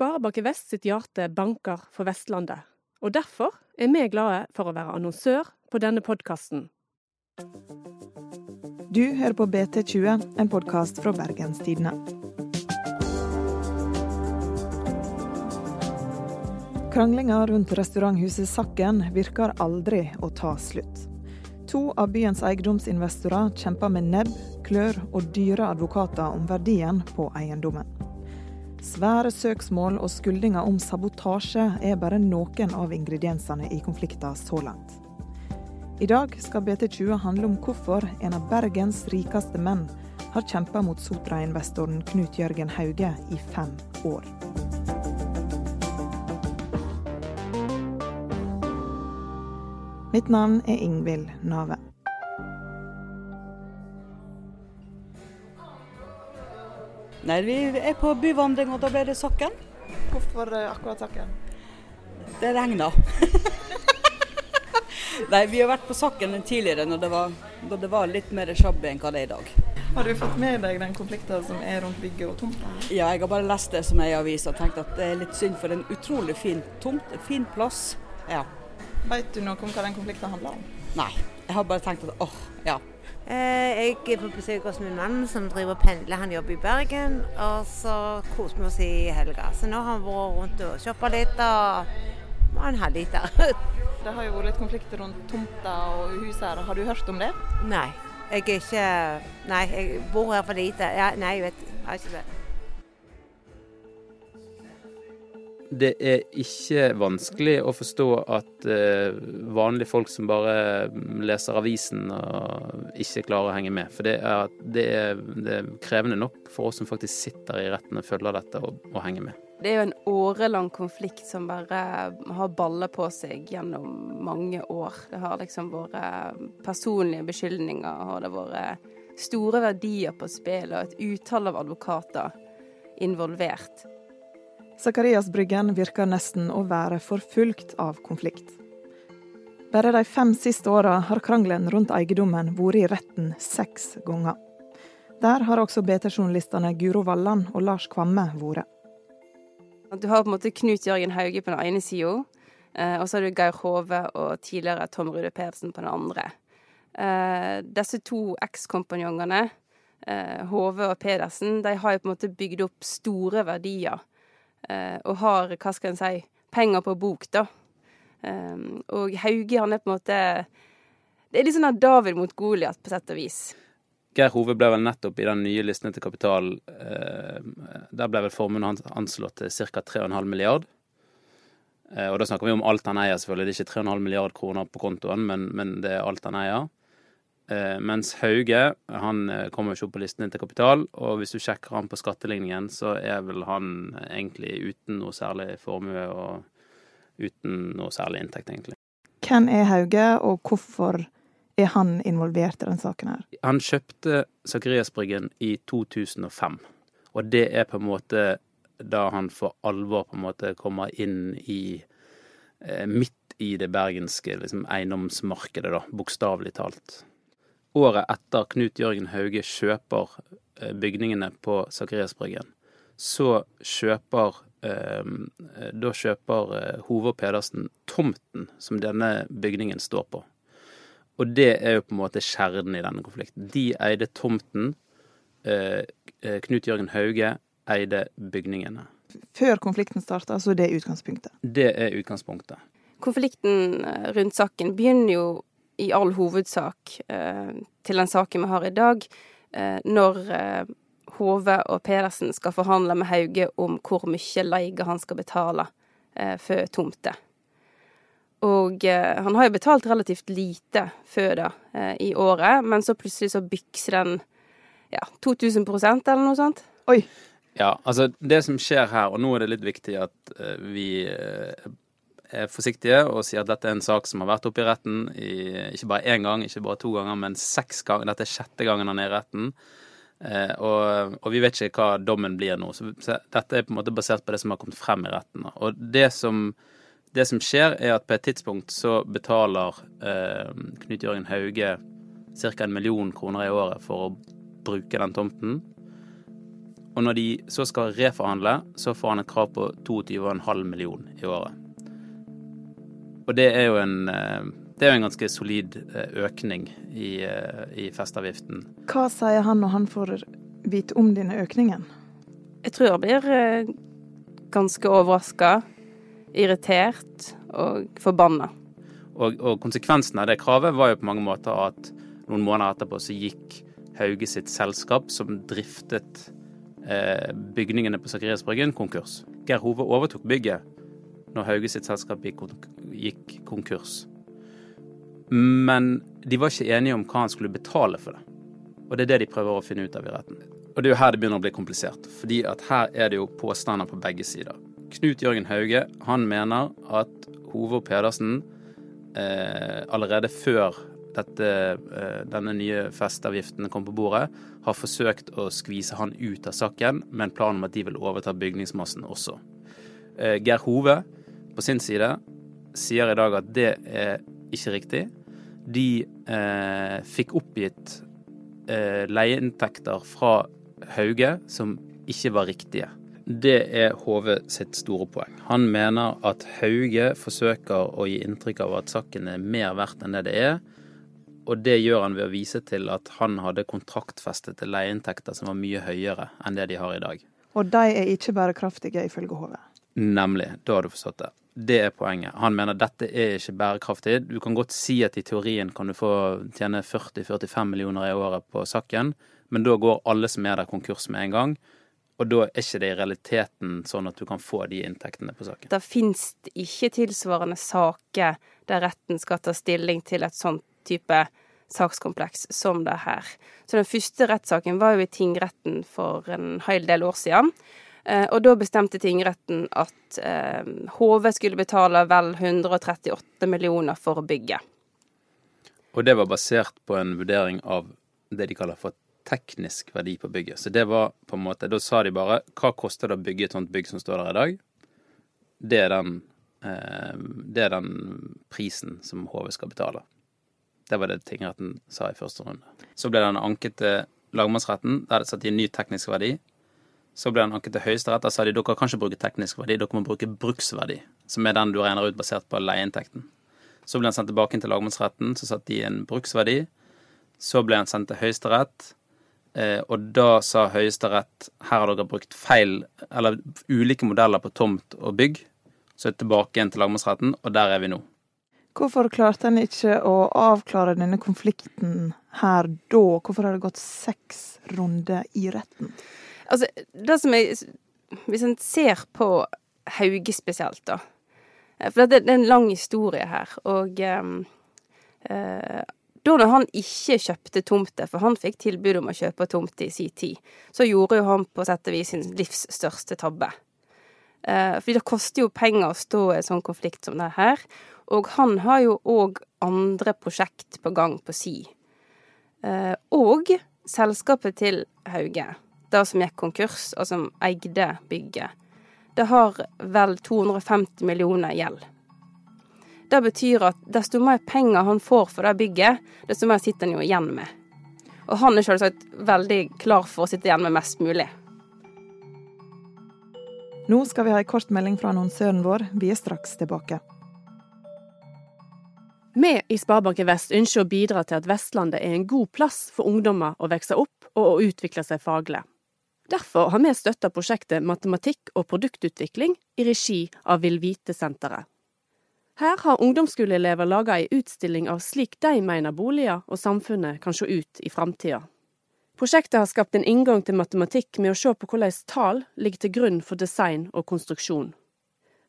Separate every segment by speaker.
Speaker 1: Sparebanken Vest sitt hjerte banker for Vestlandet, og derfor er vi glade for å være annonsør på denne podkasten.
Speaker 2: Du hører på BT20, en podkast fra Bergenstidene. Kranglinga rundt restauranthuset Sakken virker aldri å ta slutt. To av byens eiendomsinvestorer kjemper med nebb, klør og dyre advokater om verdien på eiendommen. Svære søksmål og skyldninger om sabotasje er bare noen av ingrediensene i konflikten så langt. I dag skal BT20 handle om hvorfor en av Bergens rikeste menn har kjempa mot Sotra-investoren Knut Jørgen Hauge i fem år. Mitt navn er Ingvild Nave.
Speaker 3: Nei, Vi er på byvandring, og da ble det Sakken.
Speaker 2: Hvorfor eh, akkurat Sakken?
Speaker 3: Det regna. Nei, vi har vært på Sakken tidligere, når det var, når det var litt mer sjabbe enn hva det er i dag.
Speaker 2: Har du fått med deg den konflikten som er rundt bygget og tomta?
Speaker 3: Ja, jeg har bare lest det som er i avisa og tenkt at det er litt synd, for en utrolig fin tomt, en fin plass. Ja.
Speaker 2: Vet du noe om hva den konflikten handler om?
Speaker 3: Nei. Jeg har bare tenkt at åh, ja.
Speaker 4: Eh, jeg er på besøk hos min mann som driver og pendler. Han jobber i Bergen. Og så koser vi oss i helga. Så nå har han vært rundt og shoppa litt og må ha en halvliter.
Speaker 2: Det har jo vært litt konflikter rundt tomta og huset her. Har du hørt om det?
Speaker 4: nei, jeg er ikke Nei, jeg bor her for lite. Ja, nei, jeg vet jeg har ikke det.
Speaker 5: Det er ikke vanskelig å forstå at eh, vanlige folk som bare leser avisen og ikke klarer å henge med. For det er, det er, det er krevende nok for oss som faktisk sitter i retten og følger dette, og, og henger med.
Speaker 6: Det er jo en årelang konflikt som bare har baller på seg gjennom mange år. Det har liksom vært personlige beskyldninger, og det har vært store verdier på spill, og et utall av advokater involvert.
Speaker 2: Zakarias Bryggen virker nesten å være forfulgt av konflikt. Bare de fem siste åra har krangelen rundt eiendommen vært i retten seks ganger. Der har også BT-journalistene Guro Valland og Lars Kvamme vært.
Speaker 6: Du har på en måte Knut Jørgen Hauge på den ene sida, og så har du Geir Hove og tidligere Tom Rude Pedersen på den andre. Eh, disse to ekskompanjongene, eh, Hove og Pedersen, de har jo på en måte bygd opp store verdier eh, og har, hva skal en si, penger på bok, da. Um, og Hauge, han er på en måte Det er litt sånn av David mot Goliat, på sett og vis.
Speaker 5: Geir Hove ble vel nettopp i den nye listen til Kapital eh, Der ble vel formuen hans anslått til ca. 3,5 milliard. Eh, og da snakker vi om alt han eier, selvfølgelig. Det er ikke 3,5 milliard kroner på kontoen, men, men det er alt han eier. Eh, mens Hauge han eh, kommer ikke opp på listen til Kapital, og hvis du sjekker han på skatteligningen, så er vel han egentlig uten noe særlig formue og uten noe særlig inntekt, egentlig.
Speaker 2: Hvem er Hauge, og hvorfor er han involvert i denne saken her?
Speaker 5: Han kjøpte Sakeriasbryggen i 2005, og det er på en måte da han for alvor på en måte kommer inn i eh, Midt i det bergenske liksom, eiendomsmarkedet, da, bokstavelig talt. Året etter Knut Jørgen Hauge kjøper eh, bygningene på Sakariasbryggen, så kjøper eh, Da kjøper eh, Hove og Pedersen tomten som denne bygningen står på. Og det er jo på en måte kjernen i denne konflikten. De eide tomten. eh, eh, Knut Jørgen Hauge eide bygningene.
Speaker 2: Før konflikten starta, så er det utgangspunktet.
Speaker 5: Det er utgangspunktet.
Speaker 6: Konflikten eh, rundt saken begynner jo i all hovedsak eh, til den saken vi har i dag, eh, når eh, Hove og Pedersen skal forhandle med Hauge om hvor mye leie han skal betale eh, for tomter. Og eh, han har jo betalt relativt lite før da, eh, i året, men så plutselig så bykser den ja, 2000% eller noe sånt.
Speaker 2: Oi!
Speaker 5: Ja, altså det som skjer her, og nå er det litt viktig at eh, vi eh, er forsiktige og sier at dette er en sak som har vært oppe i retten i, ikke bare én gang, ikke bare to ganger, men seks ganger. Dette er sjette gangen han er i retten. Eh, og, og vi vet ikke hva dommen blir nå. Så, så dette er på en måte basert på det som har kommet frem i retten. Og det som, det som skjer, er at på et tidspunkt så betaler eh, Knut Jørgen Hauge ca. en million kroner i året for å bruke den tomten. Og når de så skal reforhandle, så får han et krav på 22,5 millioner i året. Og det er jo en, eh, det er jo en ganske solid eh, økning i, eh, i festeavgiften.
Speaker 2: Hva sier han når han får vite om denne økningen?
Speaker 6: Jeg tror jeg blir ganske overraska, irritert og forbanna.
Speaker 5: Og, og konsekvensen av det kravet var jo på mange måter at noen måneder etterpå så gikk Hauge sitt selskap, som driftet eh, bygningene på Sakariasbryggen, konkurs. Geir Hove overtok bygget når Hauge sitt selskap gikk, konkurs. Men de var ikke enige om hva han skulle betale for det. Og det er det de prøver å finne ut av i retten. Og det er jo her det begynner å bli komplisert. fordi at her er det jo påstander på begge sider. Knut Jørgen Hauge han mener at Hove og Pedersen eh, allerede før dette, eh, denne nye festavgiften kom på bordet, har forsøkt å skvise han ut av saken med en plan om at de vil overta bygningsmassen også. Eh, Geir Hove på sin side sier i dag at det er ikke riktig. De eh, fikk oppgitt eh, leieinntekter fra Hauge som ikke var riktige. Det er HV sitt store poeng. Han mener at Hauge forsøker å gi inntrykk av at saken er mer verdt enn det det er, og det gjør han ved å vise til at han hadde kontraktfestede leieinntekter som var mye høyere enn det de har i dag.
Speaker 2: Og de er ikke bærekraftige, ifølge HV?
Speaker 5: Nemlig. Da har du forstått det. Det er poenget. Han mener dette er ikke bærekraftig. Du kan godt si at i teorien kan du få tjene 40-45 millioner i året på saken, men da går alle som er der, konkurs med en gang. Og da er ikke det i realiteten sånn at du kan få de inntektene på saken.
Speaker 6: Det ikke tilsvarende saker der retten skal ta stilling til et sånt type sakskompleks som det her. Så den første rettssaken var jo i tingretten for en hel del år siden. Eh, og da bestemte tingretten at eh, HV skulle betale vel 138 millioner for å bygge.
Speaker 5: Og det var basert på en vurdering av det de kaller for teknisk verdi på bygget. Så det var på en måte Da sa de bare hva koster det å bygge et sånt bygg som står der i dag? Det er den, eh, det er den prisen som HV skal betale. Det var det tingretten sa i første runde. Så ble den anket til lagmannsretten. Der det satt i en ny teknisk verdi. Så ble han anket til Høyesterett. Da sa de dere kan ikke bruke teknisk verdi, dere må bruke bruksverdi, som er den du regner ut basert på leieinntekten. Så ble han sendt tilbake til lagmannsretten, så satt de en bruksverdi. Så ble han sendt til Høyesterett, eh, og da sa Høyesterett her har dere brukt feil, eller ulike modeller på tomt og bygg. Så er tilbake igjen til lagmannsretten, og der er vi nå.
Speaker 2: Hvorfor klarte en ikke å avklare denne konflikten her da? Hvorfor har det gått seks runder i retten?
Speaker 6: Altså, det som jeg Hvis en ser på Hauge spesielt, da. For det, er en lang historie her. Og um, da når han ikke kjøpte tomter, for han fikk tilbud om å kjøpe tomter i sin tid, så gjorde jo han på sett og vis sin livs største tabbe. Eh, fordi det koster jo penger å stå i en sånn konflikt som det her. Og han har jo òg andre prosjekt på gang på si. Eh, og selskapet til Hauge, det som gikk konkurs, og som eide bygget, det har vel 250 millioner gjeld. Det betyr at desto mer penger han får for det bygget, desto mer sitter han jo igjen med. Og han er selvsagt veldig klar for å sitte igjen med mest mulig.
Speaker 2: Nå skal vi ha en kort melding fra annonsøren vår. Vi er straks tilbake.
Speaker 1: Vi i Sparebanken Vest ønsker å bidra til at Vestlandet er en god plass for ungdommer å vokse opp og å utvikle seg faglig. Derfor har vi støtta prosjektet Matematikk og produktutvikling i regi av Vil Vite-senteret. Her har ungdomsskoleelever laga ei utstilling av slik de mener boliger og samfunnet kan se ut i framtida. Prosjektet har skapt en inngang til matematikk med å se på hvordan tall ligger til grunn for design og konstruksjon.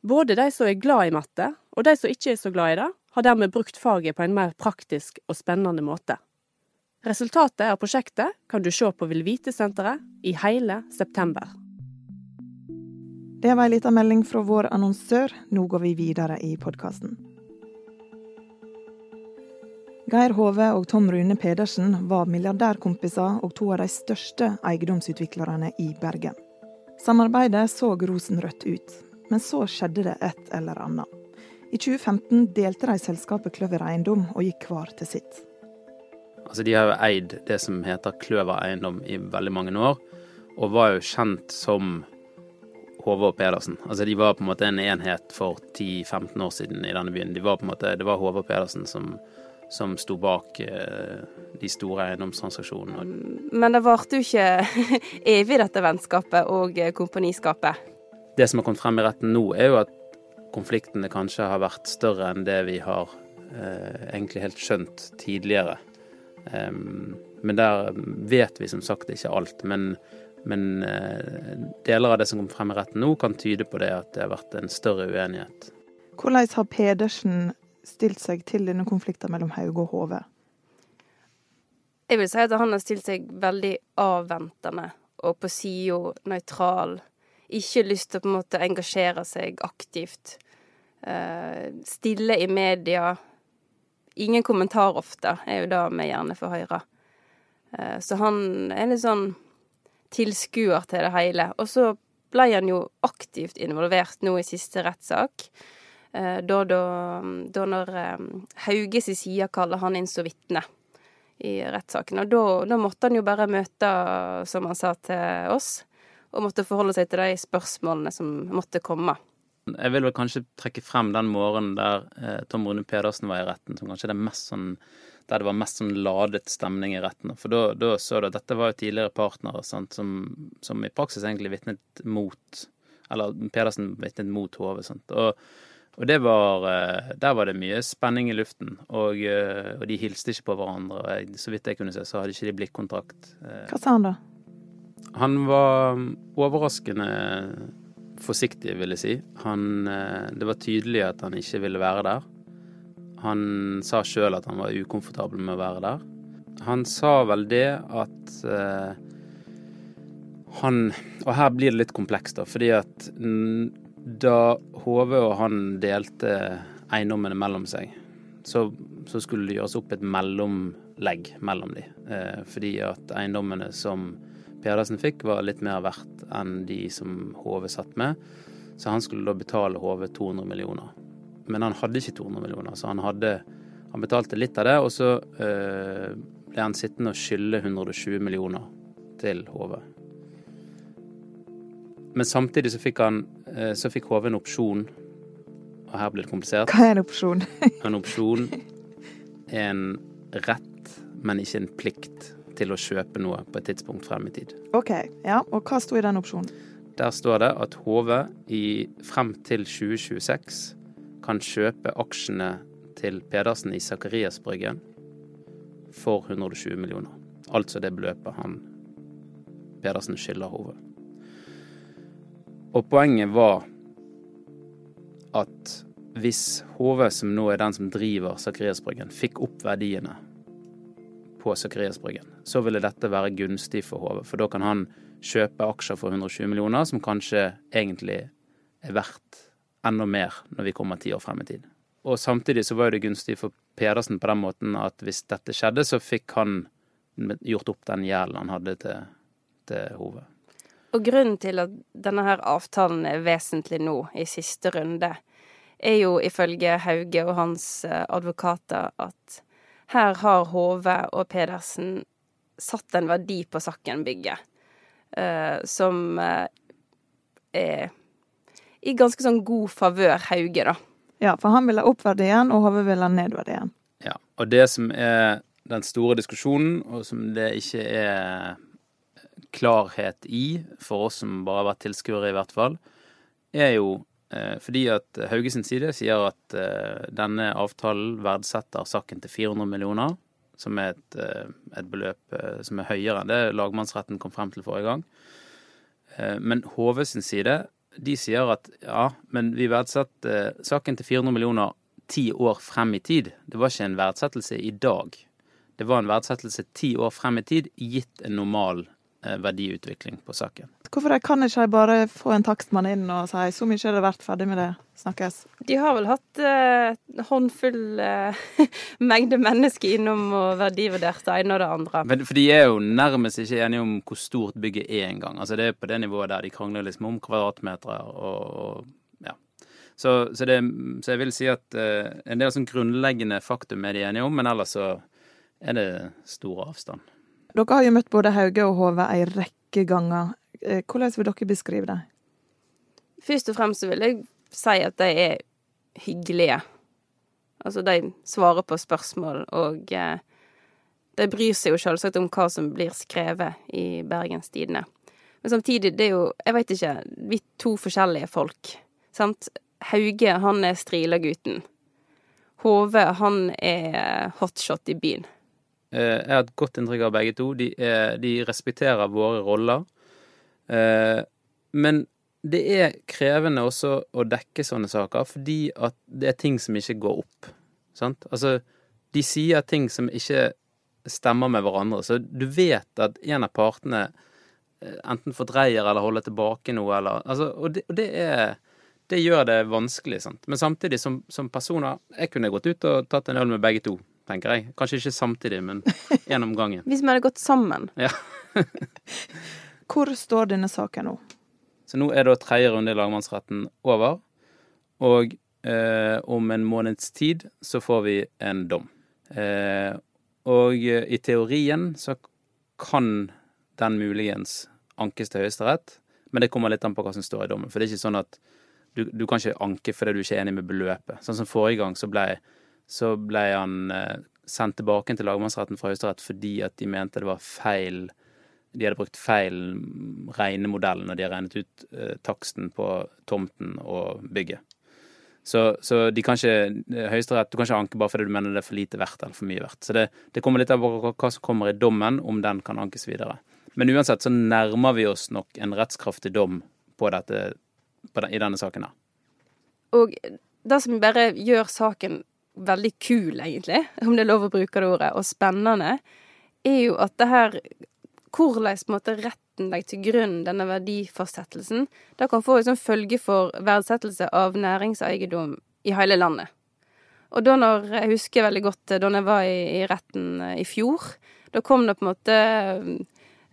Speaker 1: Både de som er glad i matte, og de som ikke er så glad i det, har dermed brukt faget på en mer praktisk og spennende måte. Resultatet av prosjektet kan du se på Villvite-senteret i hele september.
Speaker 2: Det var ei lita melding fra vår annonsør. Nå går vi videre i podkasten. Geir Hove og Tom Rune Pedersen var milliardærkompiser og to av de største eiendomsutviklerne i Bergen. Samarbeidet så rosenrødt ut, men så skjedde det et eller annet. I 2015 delte de selskapet Kløver Eiendom og gikk hver til sitt.
Speaker 5: Altså, de har jo eid det som heter Kløver Eiendom i veldig mange år. og var jo kjent som Hove og Pedersen. Altså De var på en måte en enhet for 10-15 år siden i denne byen. De var på en måte, det var Hove og Pedersen som, som sto bak eh, de store eiendomstransaksjonene.
Speaker 6: Men det varte jo ikke evig, dette vennskapet og eh, kompaniskapet.
Speaker 5: Det som har kommet frem i retten nå, er jo at konfliktene kanskje har vært større enn det vi har eh, egentlig helt skjønt tidligere. Men der vet vi som sagt ikke alt. Men, men eh, deler av det som kommer frem i retten nå, kan tyde på det at det har vært en større uenighet.
Speaker 2: Hvordan har Pedersen stilt seg til denne konflikten mellom Hauge og Hove?
Speaker 6: Jeg vil si at han har stilt seg veldig avventende og på sida nøytral. Ikke lyst til å på en måte engasjere seg aktivt. Uh, stille i media. Ingen kommentar ofte, er jo det vi gjerne får høre. Uh, så han er litt sånn tilskuer til det hele. Og så ble han jo aktivt involvert nå i siste rettssak. Uh, da, da, da når Hauges sin side kaller han inn som vitne i rettssaken. Og da, da, måtte han jo bare møte, som han sa til oss, og måtte forholde seg til de spørsmålene som måtte komme.
Speaker 5: Jeg vil vel kanskje trekke frem den morgenen der eh, Tom Rune Pedersen var i retten, som kanskje er det mest sånn der det var mest sånn ladet stemning i retten. For da, da så du at dette var jo tidligere partnere sant, som, som, i praksis egentlig vitnet mot Eller Pedersen vitnet mot Hove. Sant? Og og var, eh, der var det mye spenning i luften, og, eh, og de hilste ikke på hverandre. og jeg, Så vidt jeg kunne se, så hadde ikke de blikkontakt.
Speaker 2: Eh. Hva sa han da?
Speaker 5: Han var overraskende forsiktig, vil jeg si. Han, det var tydelig at han ikke ville være der. Han sa sjøl at han var ukomfortabel med å være der. Han sa vel det at uh, han Og her blir det litt komplekst, da, fordi at da HV og han delte eiendommene mellom seg, så, så, skulle det gjøres opp et mellomlegg mellom de. Eh, fordi at eiendommene som Pedersen fikk, var litt mer verdt enn de som HV satt med. Så han skulle da betale HV 200 millioner. Men han hadde ikke 200 millioner, så han, hadde, han betalte litt av det. Og så eh, ble han sittende og skylde 120 millioner til HV. Men samtidig så fikk han eh, så fikk HV en opsjon, og her blir det komplisert.
Speaker 2: Hva er en opsjon?
Speaker 5: en opsjon er en rett, men ikke en plikt til å kjøpe noe på et tidspunkt frem i tid.
Speaker 2: Ok, ja, Og hva sto i den opsjonen?
Speaker 5: Der står det at HV i, frem til 2026 kan kjøpe aksjene til Pedersen i Sakariasbryggen for 120 millioner. Altså det beløpet han Pedersen skylder HV. Og poenget var at hvis HV, som nå er den som driver Sakariasbryggen, fikk opp verdiene på Sakariasbryggen, så ville dette være gunstig for HV. For da kan han kjøpe aksjer for 120 millioner, som kanskje egentlig er verdt enda mer når vi kommer ti år frem i tid. Og samtidig så var det gunstig for Pedersen på den måten at hvis dette skjedde, så fikk han gjort opp den gjelden han hadde til, til HV.
Speaker 6: Og grunnen til at denne her avtalen er vesentlig nå, i siste runde, er jo ifølge Hauge og hans eh, advokater at her har Hove og Pedersen satt en verdi på Sakken-bygget uh, som uh, er i ganske sånn god favør Hauge, da.
Speaker 2: Ja, for han vil ha opp verdien, og Hove vil ha ned verdien.
Speaker 5: Ja, og det som er den store diskusjonen, og som det ikke er klarhet i, for oss som bare har vært tilskuere i hvert fall, er jo eh, fordi at Hauge sin side sier at eh, denne avtalen verdsetter saken til 400 millioner, som er et, eh, et beløp eh, som er høyere enn det lagmannsretten kom frem til forrige gang. Eh, men HV sin side de sier at ja, men vi verdsetter saken til 400 millioner ti år frem i tid. Det var ikke en verdsettelse i dag. Det var en verdsettelse ti år frem i tid, gitt en normal Eh, verdiutvikling på saken.
Speaker 2: Hvorfor kan ikke de bare få en takstmann inn og si så mye er det verdt, ferdig med det, snakkes?
Speaker 6: De har vel hatt eh, håndfull eh, mengde mennesker innom og verdivurdert det ene og det andre.
Speaker 5: Men, for de er jo nærmest ikke enige om hvor stort bygget er engang. Altså det er på det nivået der de krangler liksom om kvadratmeter og, og ja. Så, så, det, så, jeg vil si at eh, en del sånn grunnleggende faktum er de enige om, men ellers så er det stor avstand.
Speaker 2: Dere har jo møtt både Hauge og Hove ei rekke ganger. Eh, hvordan vil dere beskrive det?
Speaker 6: Først og fremst vil jeg si at de er hyggelige. Altså, de svarer på spørsmål, og eh, de bryr seg jo selvsagt om hva som blir skrevet i Bergens Tidende. Men samtidig, det er jo Jeg veit ikke. Vi er to forskjellige folk. Sant? Hauge, han er strilagutten. Hove, han er hotshot i byen.
Speaker 5: Eh, Jeg har et godt inntrykk av begge to. De, er, de respekterer våre roller. Eh, Men det er krevende også å dekke sånne saker, fordi at det er ting som ikke går opp. Sant? Altså, de sier ting som ikke stemmer med hverandre, så du vet at en av partene eh, enten fordreier eller holder tilbake noe, eller altså, Og det, og det er det gjør det vanskelig, sant. Men samtidig, som, som personer Jeg kunne gått ut og tatt en øl med begge to, tenker jeg. Kanskje ikke samtidig, men én om gangen.
Speaker 6: Hvis vi hadde gått sammen.
Speaker 5: Ja.
Speaker 2: Hvor står denne saken nå?
Speaker 5: Så nå er da tredje runde i lagmannsretten over, og eh, om en måneds tid så får vi en dom. Eh, og eh, i teorien så kan den muligens ankes til Høyesterett, men det kommer litt an på hva som står i dommen. For det er ikke sånn at du, du kan ikke anke fordi du ikke er enig med beløpet. Sånn som forrige gang så ble, så ble han eh, sendt tilbake til lagmannsretten fra Høyesterett fordi at de mente det var feil de hadde brukt feil regnemodell når de har regnet ut eh, taksten på tomten og bygget. Så, så de kan ikke Høyesterett Du kan ikke anke bare fordi du mener det er for lite verdt eller for mye verdt. Så det, det kommer litt av hva som kommer i dommen, om den kan ankes videre. Men uansett så nærmer vi oss nok en rettskraftig dom på dette, på den, i denne saken her.
Speaker 6: Og det som bare gjør saken veldig kul, egentlig, om det er lov å bruke det ordet, og spennende, er jo at det her Hvordan på en måte retten legger til grunn denne verdifastsettelsen, da kan få liksom følge for verdsettelse av næringseiendom i hele landet. Og da når Jeg husker veldig godt da jeg var i, i retten eh, i fjor. Da kom det på en måte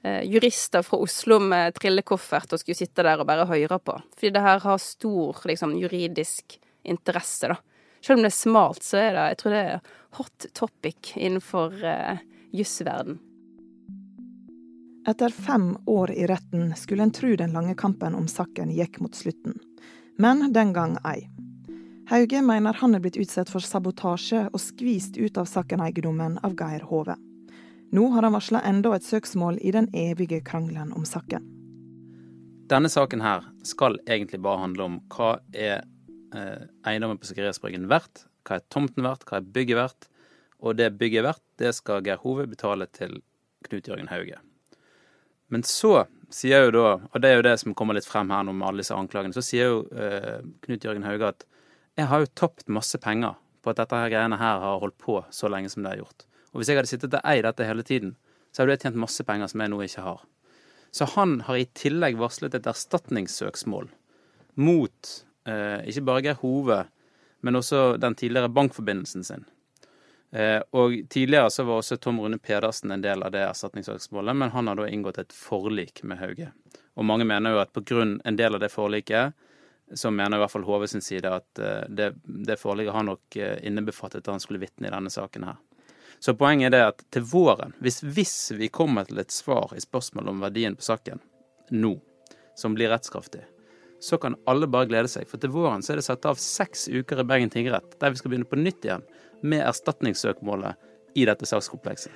Speaker 6: eh, jurister fra Oslo med trillekoffert og skulle sitte der og bare høre på. Fordi det her har stor liksom, juridisk interesse, da. Selv om det er smalt, så er det Jeg tror det er hot topic innenfor uh, jussverden.
Speaker 2: Etter fem år i retten skulle en tro den lange kampen om saken gikk mot slutten. Men den gang ei. Hauge mener han er blitt utsatt for sabotasje og skvist ut av Sakken-eiendommen av Geir Hove. Nå har han varsla enda et søksmål i den evige krangelen om saken.
Speaker 5: Denne saken her skal egentlig bare handle om hva er eh, eiendommen på Sikkerhetsbryggen verdt, hva er tomten verdt, hva er bygget verdt, og det bygget er verdt, det skal Geir Hove betale til Knut Jørgen Hauge. Men så sier jo da, og det er jo det som kommer litt frem her nå med alle disse anklagene, så sier jo eh, Knut Jørgen Hauge at jeg har jo tapt masse penger på at dette her greiene her har holdt på så lenge som det har gjort. Og hvis jeg hadde sittet og eid dette hele tiden, så hadde jeg tjent masse penger som jeg nå ikke har. Så han har i tillegg varslet et erstatningssøksmål mot ikke bare Geir Hove, men også den tidligere bankforbindelsen sin. Eh, og tidligere så var også Tom Rune Pedersen en del av det erstatningssøksmålet, men han har da inngått et forlik med Hauge. Og mange mener jo at på grunn en del av det forliket, så mener i hvert fall Hove sin side at eh, det, det forliket har nok eh, innebefattet at han skulle vitne i denne saken her. Så poenget er det at til våren, hvis, hvis vi kommer til et svar i spørsmålet om verdien på saken nå, som blir rettskraftig, så kan alle bare glede seg. For til våren så er det satt av seks uker i Bergen tingrett, der vi skal begynne på nytt igjen med erstatningssøkmålet i dette sakskomplekset.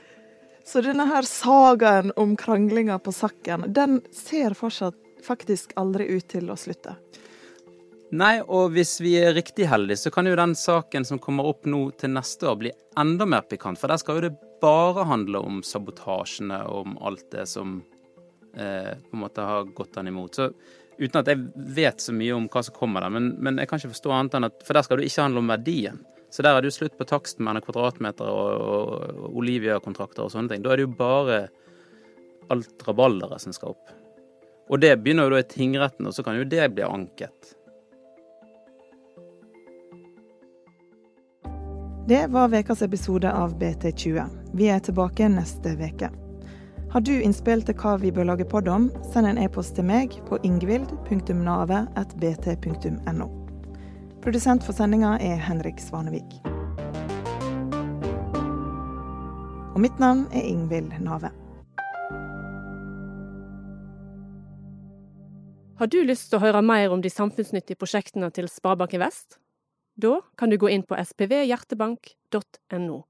Speaker 2: Så denne her sagaen om kranglinga på Sakken, den ser fortsatt faktisk aldri ut til å slutte.
Speaker 5: Nei, og hvis vi er riktig heldige, så kan jo den saken som kommer opp nå til neste år, bli enda mer pikant. For der skal jo det bare handle om sabotasjene og om alt det som eh, på en måte har gått han imot. Så uten at jeg vet så mye om hva som kommer der, men, men jeg kan ikke forstå annet enn at For der skal det ikke handle om verdien. Så der er det jo slutt på taksten med kvadratmeter og, og, og Olivia-kontrakter og sånne ting. Da er det jo bare alt rabalderet som skal opp. Og det begynner jo da i tingretten, og så kan jo det bli anket.
Speaker 2: Det var ukas episode av BT20. Vi er tilbake neste uke. Har du innspill til hva vi bør lage podd om, send en e-post til meg på ingvild.navet.bt.no. Produsent for sendinga er Henrik Svanevik. Og mitt navn er Ingvild Nave.
Speaker 1: Har du lyst til å høre mer om de samfunnsnyttige prosjektene til Sparebanken Vest? Da kan du gå inn på spvhjertebank.no.